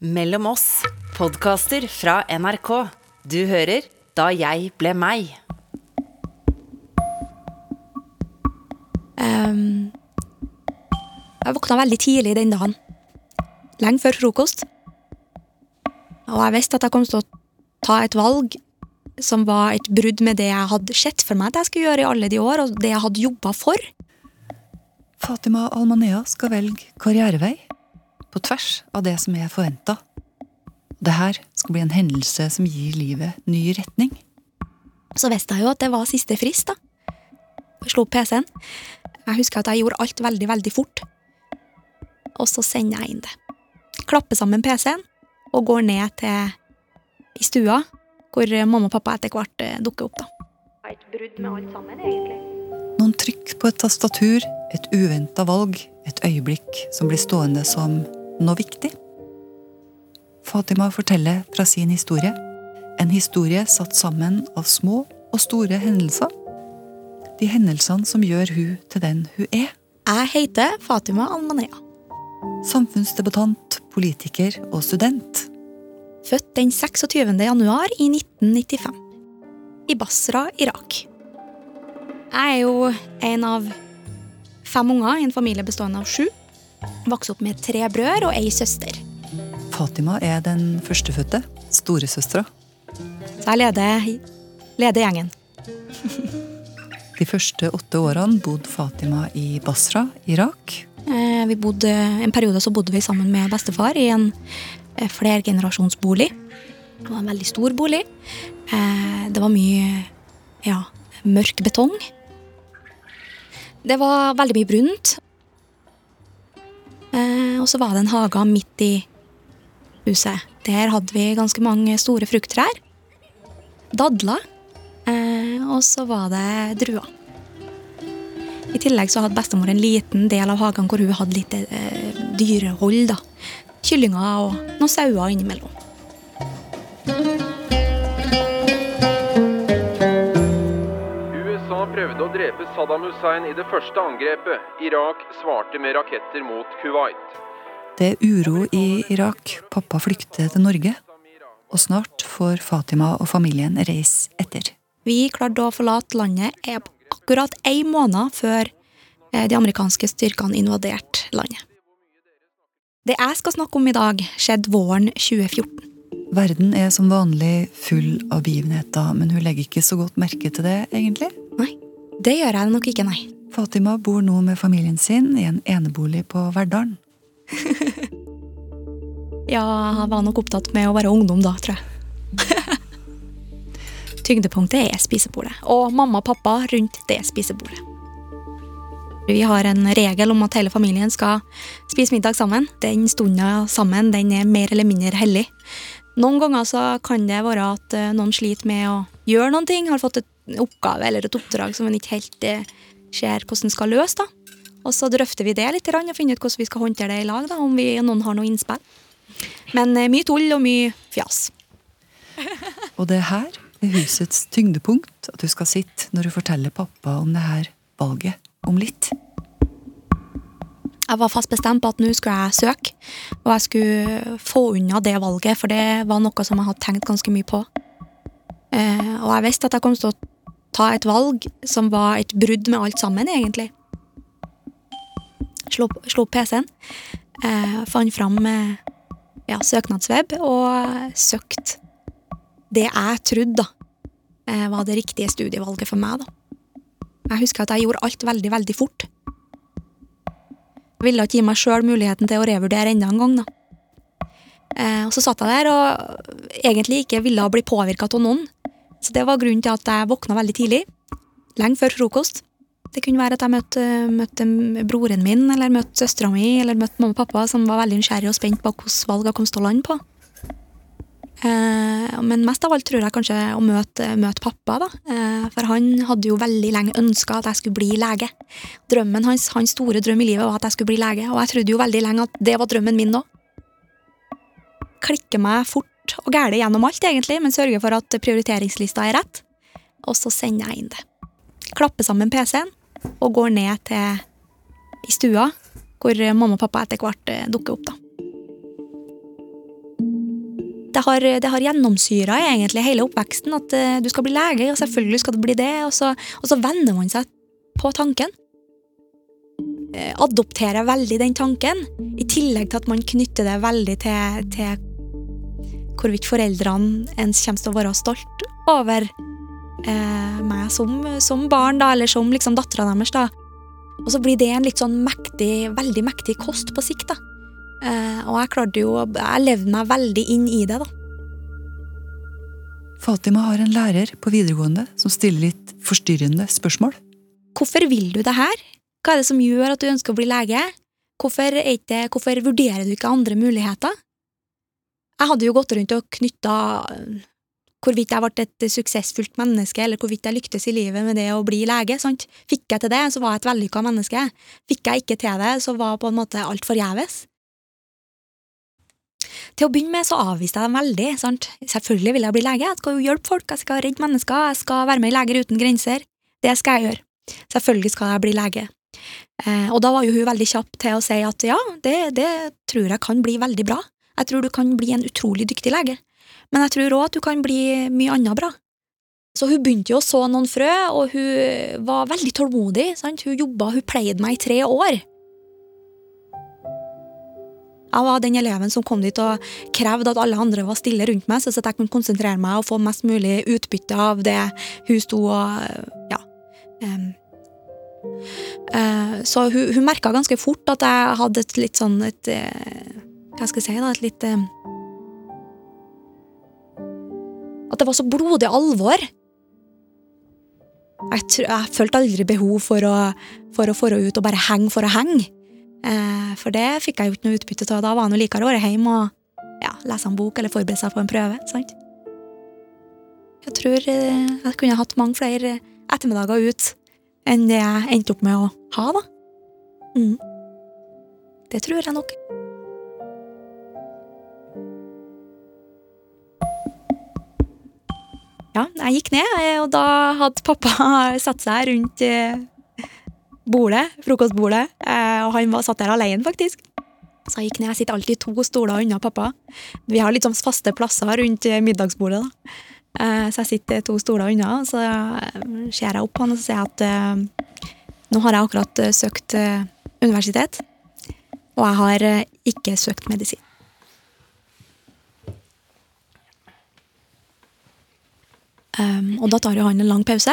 Mellom oss, podkaster fra NRK. Du hører Da jeg ble meg. Um, jeg våkna veldig tidlig den dagen. Lenge før frokost. Og jeg visste at jeg kom til å ta et valg som var et brudd med det jeg hadde sett for meg at jeg skulle gjøre i alle de år, og det jeg hadde jobba for. Fatima Almanea skal velge karrierevei på tvers av det som er forventa. Det her skal bli en hendelse som gir livet ny retning. Så visste jeg jo at det var siste frist, da. Jeg slo opp PC-en. Jeg husker at jeg gjorde alt veldig, veldig fort. Og så sender jeg inn det. Klapper sammen PC-en og går ned til i stua, hvor mamma og pappa etter hvert eh, dukker opp, da. Et brudd med alt sammen, egentlig. Noen trykk på et tastatur, et uventa valg, et øyeblikk som blir stående som noe viktig. Fatima forteller fra sin historie. En historie satt sammen av små og store hendelser. De hendelsene som gjør hun til den hun er. Jeg heter Fatima Almanea. Samfunnsdebattant, politiker og student. Født den 26. januar i 1995. I Basra, Irak. Jeg er jo en av fem unger i en familie bestående av sju. Vokste opp med tre brødre og ei søster. Fatima er den førstefødte, storesøstera. Så jeg leder, leder gjengen. De første åtte årene bodde Fatima i Basra, Irak. Eh, Vi bodde, en periode så bodde vi sammen med bestefar i en eh, flergenerasjonsbolig. Det var en veldig stor bolig. Eh, Det var mye ja, mørk betong. Det var veldig mye brunt. Og så var det en hage midt i huset. Der hadde vi ganske mange store frukttrær. Dadler. Eh, Og så var det druer. I tillegg så hadde bestemor en liten del av hagen hvor hun hadde litt eh, dyrehold. da. Kyllinger og noen sauer innimellom. USA prøvde å drepe Saddam Hussein i det første angrepet. Irak svarte med raketter mot Kuwait. Det er uro i Irak. Pappa flykter til Norge. Og snart får Fatima og familien reise etter. Vi klarte å forlate landet akkurat én måned før eh, de amerikanske styrkene invaderte landet. Det jeg skal snakke om i dag, skjedde våren 2014. Verden er som vanlig full av begivenheter, men hun legger ikke så godt merke til det, egentlig. Nei, det gjør jeg nok ikke, nei. Fatima bor nå med familien sin i en enebolig på Verdalen. Ja, jeg var nok opptatt med å være ungdom da, tror jeg. Tyngdepunktet er spisebordet, og mamma og pappa rundt det spisebordet. Vi har en regel om at hele familien skal spise middag sammen. Den stunda sammen den er mer eller mindre hellig. Noen ganger så kan det være at eh, noen sliter med å gjøre noen ting, har fått en oppgave eller et oppdrag som en ikke helt eh, ser hvordan skal løse. da. Og så drøfter vi det litt og finner ut hvordan vi skal håndtere det i lag, da, om vi, noen har noe innspill. Men eh, mye tull og mye fjas. Og det er her, ved husets tyngdepunkt, at du skal sitte når du forteller pappa om det her valget om litt. Jeg var fast bestemt på at nå skulle jeg søke, og jeg skulle få unna det valget, for det var noe som jeg hadde tenkt ganske mye på. Eh, og jeg visste at jeg kom til å ta et valg som var et brudd med alt sammen, egentlig. Slo, slo opp PC-en, eh, fant fram eh, ja, søknadsweb og søkte det jeg trodde da, eh, var det riktige studievalget for meg. da. Jeg husker at jeg gjorde alt veldig, veldig fort. Jeg ville ikke gi meg sjøl muligheten til å revurdere enda en gang. da. Eh, og så satt jeg der og egentlig ikke ville bli påvirka av noen. Så det var grunnen til at jeg våkna veldig tidlig. Lenge før frokost. Det kunne være at jeg møtte, møtte broren min, eller møtte søstera mi, eller møtte mamma og pappa, som var veldig nysgjerrig og spent på hvilke valg jeg kom til å lande på. Eh, men mest av alt tror jeg kanskje å møte, møte pappa, da. Eh, for han hadde jo veldig lenge ønska at jeg skulle bli lege. Drømmen hans, hans store drøm i livet var at jeg skulle bli lege, og jeg trodde jo veldig lenge at det var drømmen min òg. Klikker meg fort og gæli gjennom alt, egentlig, men sørger for at prioriteringslista er rett. Og så sender jeg inn det. Klapper sammen PC-en og går ned til i stua, hvor mamma og pappa etter hvert eh, dukker opp, da. det har, det har gjennomsyra hele oppveksten at eh, du skal bli lege, og selvfølgelig skal du bli det, og så, og så venner man seg på tanken. Eh, adopterer veldig den tanken, i tillegg til at man knytter det veldig til, til hvorvidt foreldrene ens kommer til å være stolt over eh, meg som, som, barn, da, eller som liksom dattera deres. da. Og så blir det en litt sånn mektig, veldig mektig kost på sikt. da. Eh, og jeg klarte jo Jeg levde meg veldig inn i det, da. Fatima har en lærer på videregående som stiller litt forstyrrende spørsmål. Hvorfor vil du det her? Hva er det som gjør at du ønsker å bli lege? Hvorfor, ikke, hvorfor vurderer du ikke andre muligheter? Jeg hadde jo gått rundt og knytta hvorvidt jeg ble et suksessfullt menneske, eller hvorvidt jeg lyktes i livet med det å bli lege. sant? Fikk jeg til det, så var jeg et vellykka menneske. Fikk jeg ikke til det, så var på en måte alt forgjeves. Til å begynne med så avviste jeg dem veldig. sant? Selvfølgelig vil jeg bli lege, jeg skal jo hjelpe folk, jeg skal redde mennesker, jeg skal være med i Leger uten grenser. Det skal jeg gjøre. Selvfølgelig skal jeg bli lege. Eh, og da var jo hun veldig kjapp til å si at ja, det, det tror jeg kan bli veldig bra. Jeg tror du kan bli en utrolig dyktig lege men jeg tror òg at du kan bli mye annet bra. Så hun begynte jo å så noen frø, og hun var veldig tålmodig. Sant? Hun jobba, hun pleide meg i tre år. Jeg var den eleven som kom dit og krevde at alle andre var stille rundt meg, så jeg kunne konsentrere meg og få mest mulig utbytte av det hun sto og ja. Um, så hun, hun merka ganske fort at jeg hadde et litt sånn et uh, Hva skal jeg si, da? Et litt uh, At det var så blodig alvor. Jeg, jeg følte aldri behov for å, for å få ut og bare henge for å henge. Eh, for det fikk jeg jo ikke noe utbytte av. Da var jo likere å være hjemme og ja, lese en bok eller forberede seg på en prøve. sant? Jeg tror eh, jeg kunne hatt mange flere ettermiddager ut enn det jeg endte opp med å ha, da. Mm. Det tror jeg nok. Ja, jeg gikk ned, eh, og da hadde pappa satt seg rundt eh, bordet, frokostbordet, eh, og han var satt der alene, faktisk. Så jeg gikk ned. Jeg sitter alltid to stoler unna pappa. Vi har litt sånn faste plasser rundt middagsbordet. da. Så jeg sitter to stoler unna, og så ser jeg opp han og så sier jeg at nå har jeg akkurat søkt universitet, og jeg har ikke søkt medisin. Um, og da tar jo han en lang pause,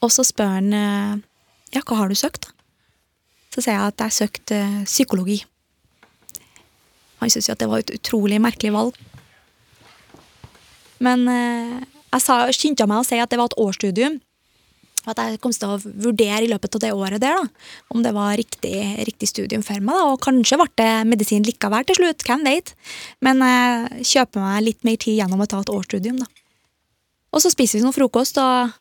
og så spør han uh, ja, hva har du søkt. Så sier jeg at jeg søkte uh, psykologi. Han syntes jo at det var et utrolig merkelig valg. Men uh, jeg skyndte meg å si at det var et årsstudium. At jeg kom til å vurdere i løpet av det året der da, om det var riktig, riktig studium for meg. da, Og kanskje ble det medisin likevel til slutt, hvem vet. Men jeg kjøper meg litt mer tid gjennom å ta et årsstudium. da. Og så spiser vi noe frokost og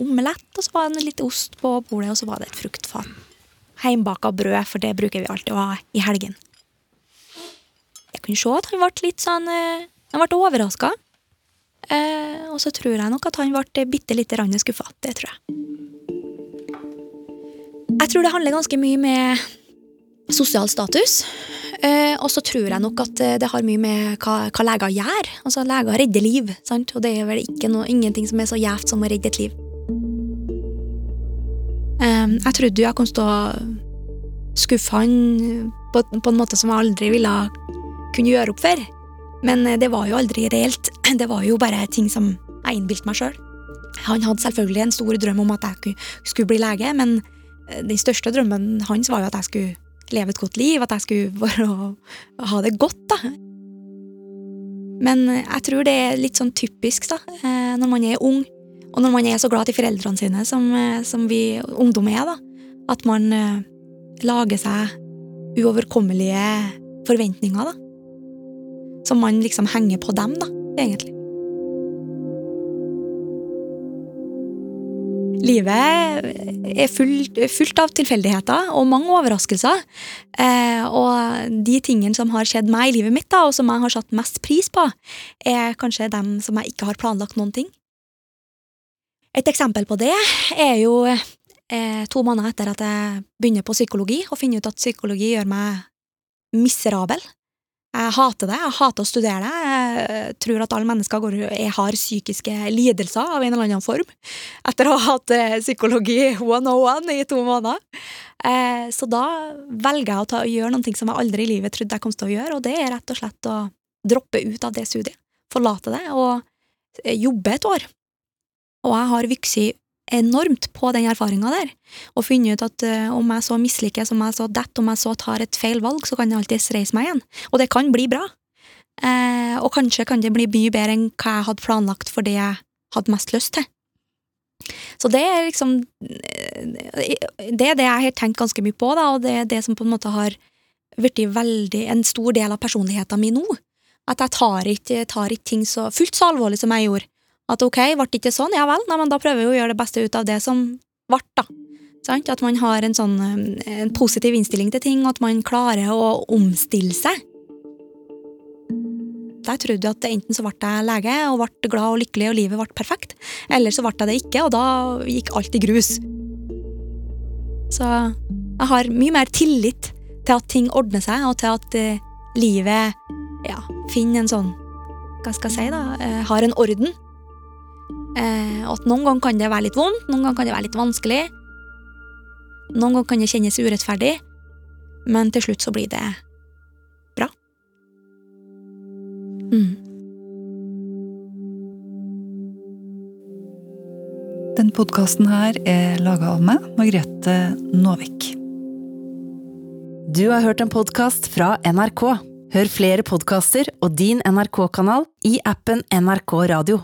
omelett, og så var det litt ost på bordet, og så var det et fruktfat. Heimbaka brød, for det bruker vi alltid å ha i helgen. Jeg kunne se at han ble litt sånn eh, Han ble overraska. Eh, og så tror jeg nok at han ble bitte lite grann skuffa. Det tror jeg. Jeg tror det handler ganske mye med sosial status. Eh, og så tror jeg nok at eh, det har mye med hva, hva leger gjør. Altså, Leger redder liv, sant? og det er vel ikke noe, ingenting som er så gjevt som å redde et liv. Eh, jeg trodde jo jeg kom til å skuffe han på, på, en måte som jeg aldri ville kunne gjøre opp for. Men eh, det var jo aldri reelt. Det var jo bare ting som jeg innbilte meg sjøl. Han hadde selvfølgelig en stor drøm om at jeg skulle bli lege, men eh, den største drømmen hans var jo at jeg skulle leve et godt liv, at jeg skulle bare ha det godt, da. Men jeg tror det er litt sånn typisk, da, eh, når man er ung, og når man er så glad i foreldrene sine som, eh, som vi ungdom er, da, at man eh, lager seg uoverkommelige forventninger, da. Som man liksom henger på dem, da, egentlig. Livet er fullt, fullt av tilfeldigheter og mange overraskelser. Eh, og de tingene som har skjedd meg i livet mitt, da, og som jeg har satt mest pris på, er kanskje dem som jeg ikke har planlagt noen ting. Et eksempel på det er jo eh, to måneder etter at jeg begynner på psykologi, og finner ut at psykologi gjør meg miserabel. Jeg hater det. Jeg hater å studere det. Jeg tror at alle mennesker går, har psykiske lidelser av en eller annen form. Etter å ha hatt eh, psykologi 101 i to måneder. Eh, så da velger jeg å, ta, gjøre noe som jeg aldri i livet trodde jeg kom til å gjøre, og det er rett og slett å droppe ut av det studiet. Forlate det og eh, jobbe et år. Og jeg har vokst enormt på den erfaringa der, og funnet ut at uh, om jeg så mislykkes, om jeg så detter, om jeg så tar et feil valg, så kan jeg alltids reise meg igjen. Og det kan bli bra. Uh, og kanskje kan det bli mye bedre enn hva jeg hadde planlagt for det jeg hadde mest lyst til. Så det er liksom eh, Det er det jeg har tenkt ganske mye på, da, og det er det som på en måte har blitt veldig en stor del av personligheten min nå. At jeg tar ikke, tar ikke ting så fullt så alvorlig som jeg gjorde at ok, ble det ikke sånn? Ja vel, nei, men da prøver vi å gjøre det beste ut av det som ble, da. Sant? At man har en sånn eh, en positiv innstilling til ting, og at man klarer å omstille seg. Jeg trodde at enten så ble jeg lege og ble glad og lykkelig og livet ble perfekt, eller så ble jeg det ikke, og da gikk alt i grus. Så jeg har mye mer tillit til at ting ordner seg, og til at uh, livet ja, finner en sånn Hva skal jeg si, da? Uh, har en orden. Eh, at noen ganger kan det være litt vondt, noen ganger kan det være litt vanskelig. Noen ganger kan det kjennes urettferdig, men til slutt så blir det bra. Mm. Den podkasten her er laga av meg, Margrethe Nåvik. Du har hørt en podkast fra NRK. Hør flere podkaster og din NRK-kanal i appen NRK Radio.